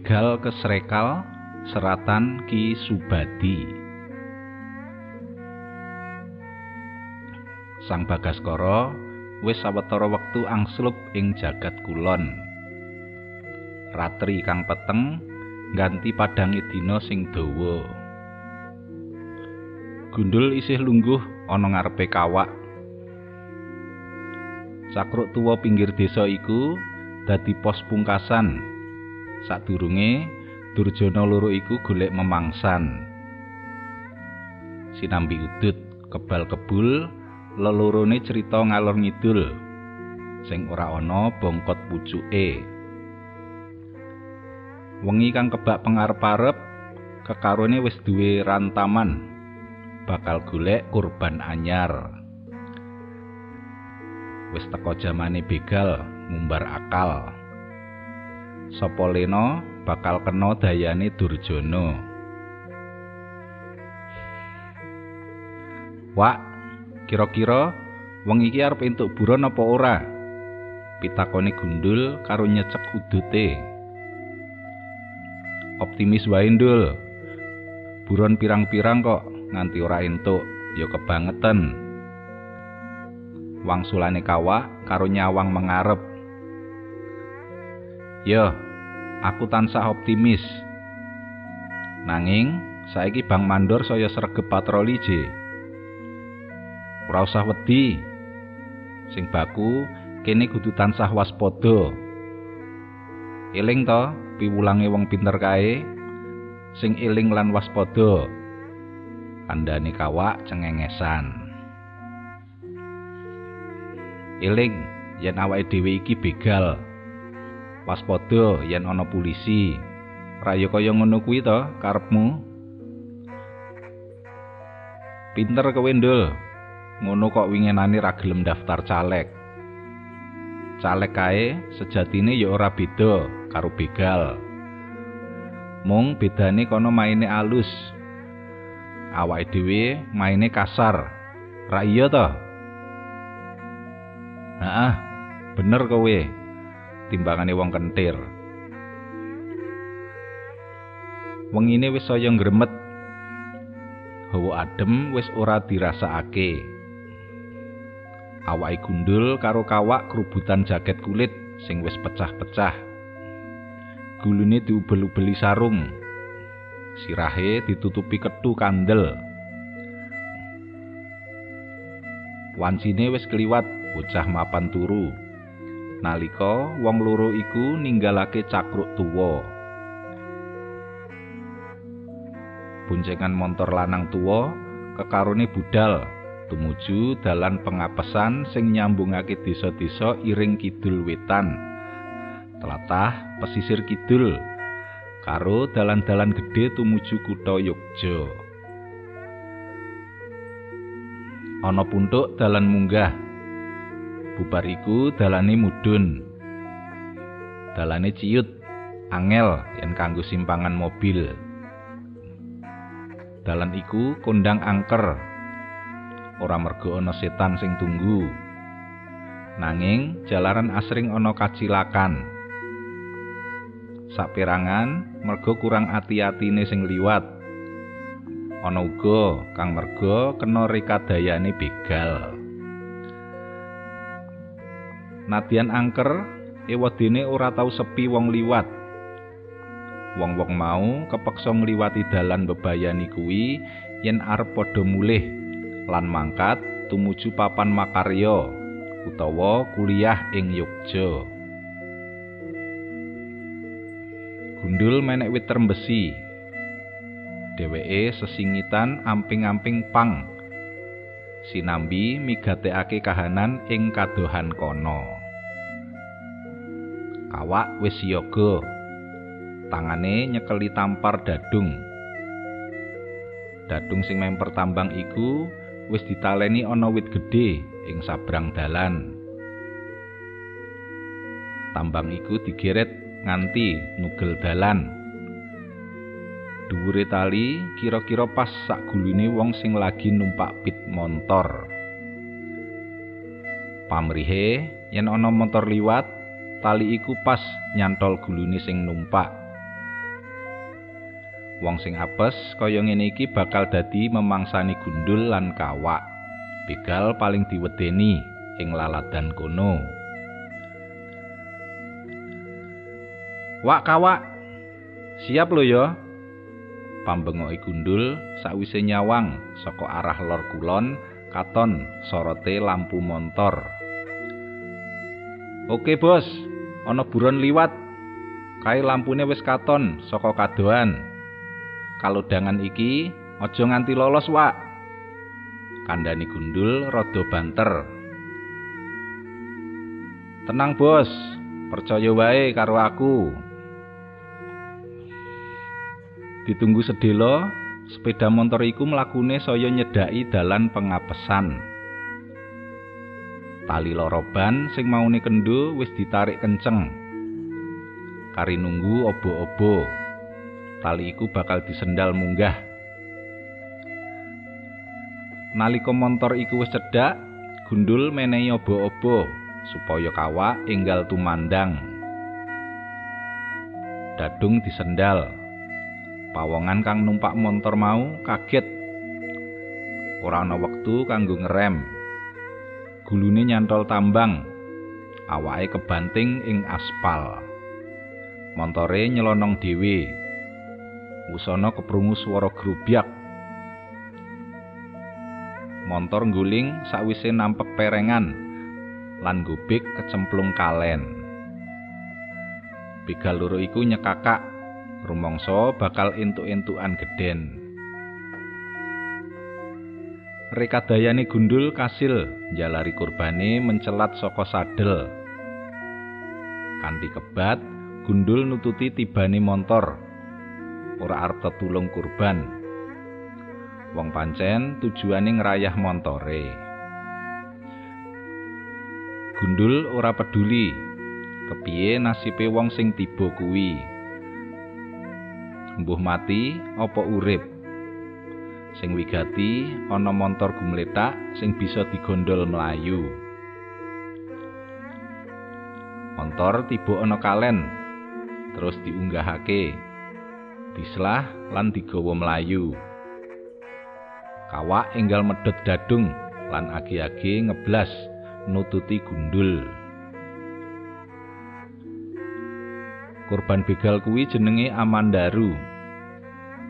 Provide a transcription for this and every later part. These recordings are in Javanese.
Begal kesrekal seratan Ki Subadi. Sang Bagaskara wis sawetara wektu angslup ing jagat kulon. Ratri kang peteng ganti padange dina sing dawa. Gundul isih lungguh ana ngarepe kawak. Cakruk tuwa pinggir desa iku dadi pos pungkasan sadurunge Durjana loro iku golek memangsan. Sinambi udut kebal kebul lelorone cerita ngalor ngidul. Sing ora ana bongkot pucuke. Wengi kang kebak pengarep-arep kekarone wis duwe rantaman. Bakal golek kurban anyar. Wis teko jamane begal ngumbar akal sapa lena bakal kena dayane durjana? Wak kira-kira wong iki arep entuk buron apa ora? Pitakone gundul karo nyecek udute optimis wae ndul. Buron pirang-pirang kok nganti ora entuk ya kebangetan. Wangsulane kawak karo nyawang mengarep. Yo, aku tansah optimis. Nanging saiki Bang Mandor saya sregep patroli je. Ora usah wedi. Sing baku kene kudu tansah waspada. Eling to piwulange wong pinter kae sing eling lan waspada. Kandhane kawak cengengesan. eling yen awake dhewe iki begal waspada yen ana polisi raya kaya ngono kuwi to karepmu? Pinter kowe ndul. Ngono kok wingenane ra gelem daftar caleg. Caleg kae sejatine ya ora beda karo begal. Mung bedane kono maine alus. Awake dhewe maine kasar. Ra iya to? Heeh, bener kowe. Timbangane wong kentir. Wengine wis saya ngremet. Hawa adem wis ora dirasakake. Awake gundul karo kawak kerubutan jaket kulit sing wis pecah-pecah. Gulune diubel-ubeli sarung. Sirahe ditutupi ketu kandel. Wancine wis kliwat bocah mapan turu nalika wong loro iku ninggalake cakruk tuwa. Boncengan montor lanang tuwa kekarone budal tumuju dalan pengapesan sing nyambungake desa-desa iring kidul wetan. Telatah pesisir kidul karo dalan-dalan gedhe tumuju kutha Yogja. Ana puntuk dalan munggah bubar iku dalane mudhun. Dalane ciut angel yen kanggo simpangan mobil. Dalan iku kondang angker. Ora mergo ana setan sing tunggu. Nanging jalaran asring ana kacilakan. Saperangan mergo kurang ati-atine sing liwat. Ana uga kang mergo kena rekadayane begal Nadyan angker ewadene ora tau sepi wong liwat. Wong-wong mau kepeksa ngliwati dalan bebayani kuwi yen arep padha mulih lan mangkat tumuju papan makarya utawa kuliah ing Yogja. Gundul menek wit trembesi. Dheweke sesingitan amping-amping pang sinambi migatekake kahanan ing kadohan kono. Kawak wis yoga. Tangane nyekeli tampar dadung. Dadung sing memper tambang iku wis ditaleni ana wit gedhe ing sabrang dalan. Tambang iku digeret nganti nugel dalan. Dhuwure tali kira-kira pas sak gulune wong sing lagi numpak pit montor. Pamrihe yen ana motor liwat tali iku pas nyantol gulune sing numpak Wong sing apes kaya ngene iki bakal dadi memangsani gundul lan kawak. Begal paling diwedeni ing laladan kono. Wak kawak. Siap lho ya. Pambengoke gundul sakwise nyawang saka arah lor kulon katon sorote lampu montor. Oke, Bos. Ana buron liwat. Kae lampune wis katon saka kadoan. Kalodangan iki aja nganti lolos, Wak. Kandhani gundul rada banter. Tenang, Bos. Percaya wae karo aku. Ditunggu sedelo, sepeda motor iku mlakune saya nyedaki dalan pengapesan. Tali loroban sing maune kendo wis ditarik kenceng. Kari nunggu obo-obo. Tali iku bakal disendal munggah. Nalika montor iku wis cedhak, gundul menehi obo-obo supaya kawak enggal tumandang. Dadung disendal. Pawongan kang numpak montor mau kaget. Ora ana wektu kanggo ngerem. Gulune nyantol tambang. Awake kebanting ing aspal. Montore nyelonong dhewe. Wusana keprungu swara grubyak. Montor ngguling sakwise nampek perengan lan gobek kecemplung kalen. Begal loro iku nyekakak rumangsa bakal entuk-entukan gedhen. Rekadayane gundul kasil njalari kurbane mencelat saka sadel. Kanthi kebat, gundul nututi tibane montor. Ora arep tetulung kurban. Wong pancen tujuane ngrayah montore. Gundul ora peduli kepiye nasibe wong sing tiba kuwi. Mbuh mati apa urip. Sing wigati ana montor gumletak sing bisa digondol mlayu. Montor tiba ana kalen terus diunggahake. Dislah lan digawa mlayu. Kawak enggal medhot dadung lan agi-agi ngeblas nututi gundul. Korban begal kuwi jenenge Amandaru.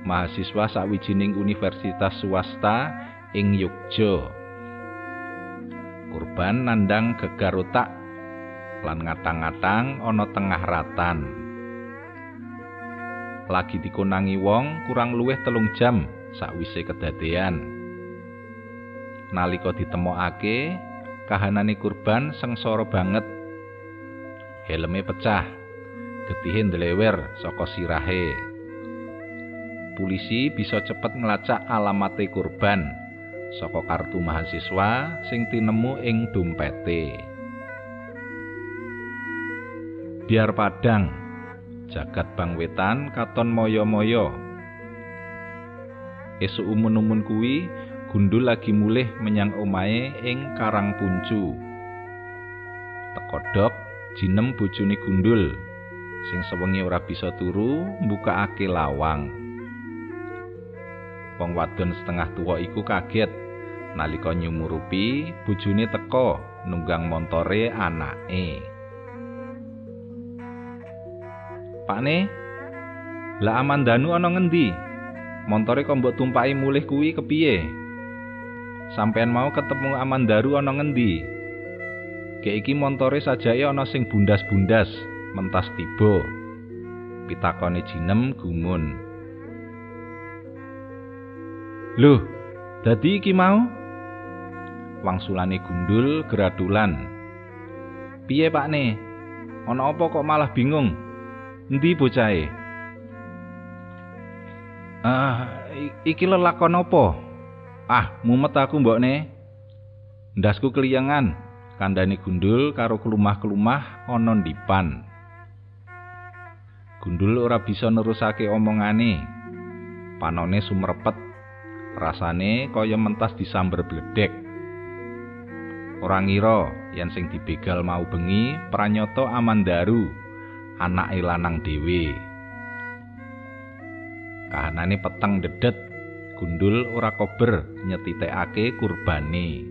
Mahasiswa sawijining universitas swasta ing Yogya. Korban nandang gegar otak lan ngatang-ngatang ana tengah ratan. Lagi dikonangi wong kurang luwih telung jam sakwise kedadean. Nalika ditemokake, kahanane kurban sengsara banget. Helme pecah, getihe ndlewer saka sirahe. Polisi bisa cepet ngelacak alamate kurban saka kartu mahasiswa sing tinemu ing dompete. Biar padang, jagat bang wetan katon moyo-moyo. Esuk umun-umun kuwi gundul lagi mulih menyang omahe ing Karang Puncu. Tekodok jinem bojone gundul sing sewengi ora bisa turu mbukakake lawang. Wong wadon setengah tuwa iku kaget nalika nyumurupi bojone teka nunggang montore anake. Pakne, lah Amandanu ana ngendi? Montore kok mbok tumpaki mulih kuwi kepiye? Sampeyan mau ketemu Amandaru ana ngendi? Gek iki montore sajake ana sing bundas-bundas, mentas tiba. Pitakone jinem gumun. Loh, dadi iki mau? Wangsulane gundul geradulan. Piye, Pakne? Ana apa kok malah bingung? Endi bocahe? Ah, iki lelakon apa? Ah, mumet aku mbokne. Ndasku keliyangan, kandhane gundul karo kelumah-kelumah ana ndipan. Gundul ora bisa nerusake omongane. Panone sumrepet. Rasane kaya mentas disamber bledek. Ora ngira yen sing dibegal mau bengi pranyata Amandaru, anake lanang dhewe. kahanane peteng dedet gundul ora kober nyetitekake kurbane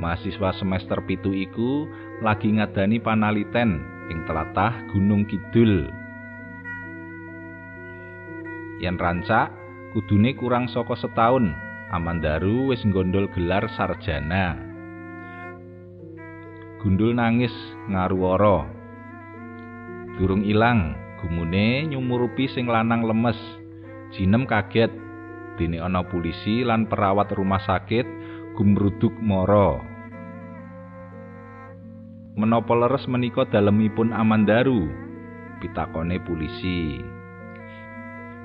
mahasiswa semester pitu iku lagi ngadani panaliten ing telatah Gunung Kidul yen rancak kudune kurang saka setahun Amandaru wis nggondol gelar sarjana. Gundul nangis ngaruwara durung ilang gumune nyumurupi sing lanang lemes. Jinem kaget. Dene ana polisi lan perawat rumah sakit gumruduk mara. Menapa leres menika dalemipun Amandaru? Pitakone polisi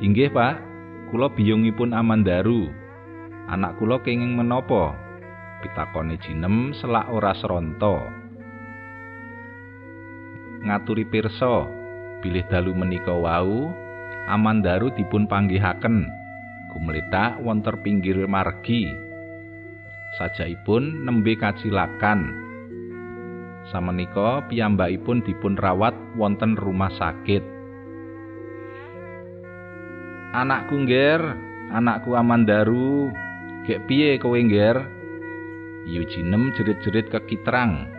inggih Pak. Kula biyungipun Amandaru. Anak kula kenging menapa? Pitakone jinem selak ora seronto. Ngaturi pirsa bilih dalu menika wau Amandaru dipun panggihaken. Gumletak wonten pinggir margi. Sajaipun nembe kacilakan. Samenika piyambakipun dipun rawat wonten rumah sakit anakku ngger anakku Amandaru gek piye kowe ngger? Yujinem jerit-jerit kekitrang.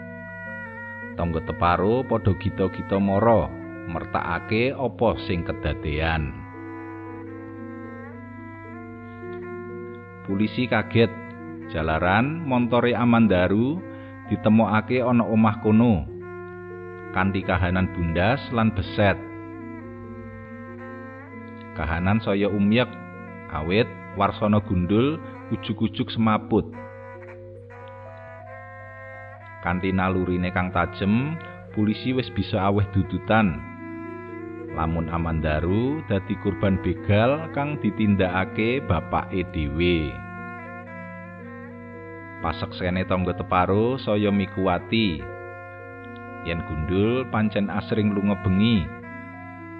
Tangga teparo padha gita-gita mara mertakake apa sing kedadean? Polisi kaget. Jalaran montore Amandaru ditemokake ana omah kono. Kanthi kahanan bundas lan beset kahanan saya umyek awit warsana gundul ujug-ujug semaput. Kanthi nalurine kang tajem polisi wis bisa aweh dudutan. Lamun Amandaru dadi kurban begal kang ditindakake bapake dhewe. Paseksene tangga teparo saya mikuwati. Yen gundul pancen asring lunga bengi.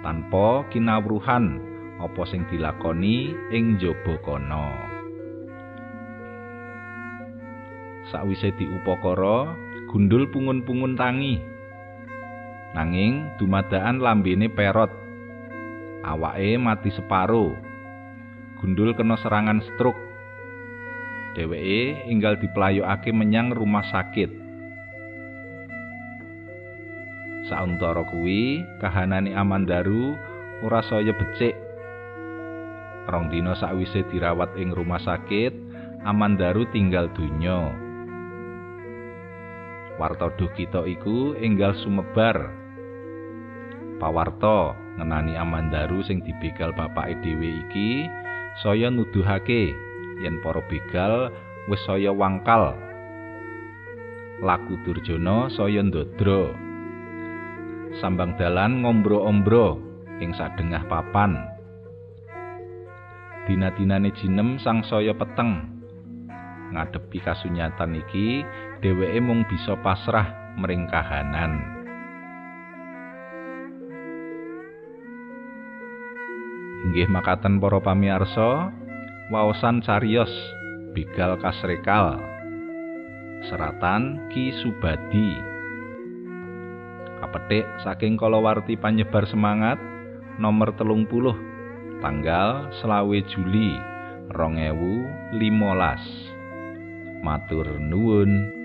Tanpa kinawruhan apa sing dilakoni ing jaba kono sakwise diupakara gundul pungun-pungun tangi. Nanging dumadaan lambene perot. Awake mati separo. Gundul kena serangan stroke. Dheweke enggal diplayokake menyang rumah sakit. Sauntara kuwi, kahanane Amandaru ora saya becik. Rong dina sakwise dirawat ing rumah sakit, Amandaru tinggal donya. warta duh iku enggal sumebar. Pawarta ngenani amandaru sing dibegal bapake dhewe iki saya nuduhake yen para begal wis saya wangkal. Laku durjana saya ndodro sambang dalan ngombro-ombro ing sadengah papan dina-dinane jinem sang saya peteng. Ngadepi kasunyatan iki dheweke mung bisa pasrah mring kahanan. Inggih makaten para pamirsa waosan cariyos begal kasrekal. Seratan Ki Subadi. Kapetik saking kalawarti panyebar semangat nomor telung puluh tanggal selawe Juli rong ewu limolas. Matur nuwun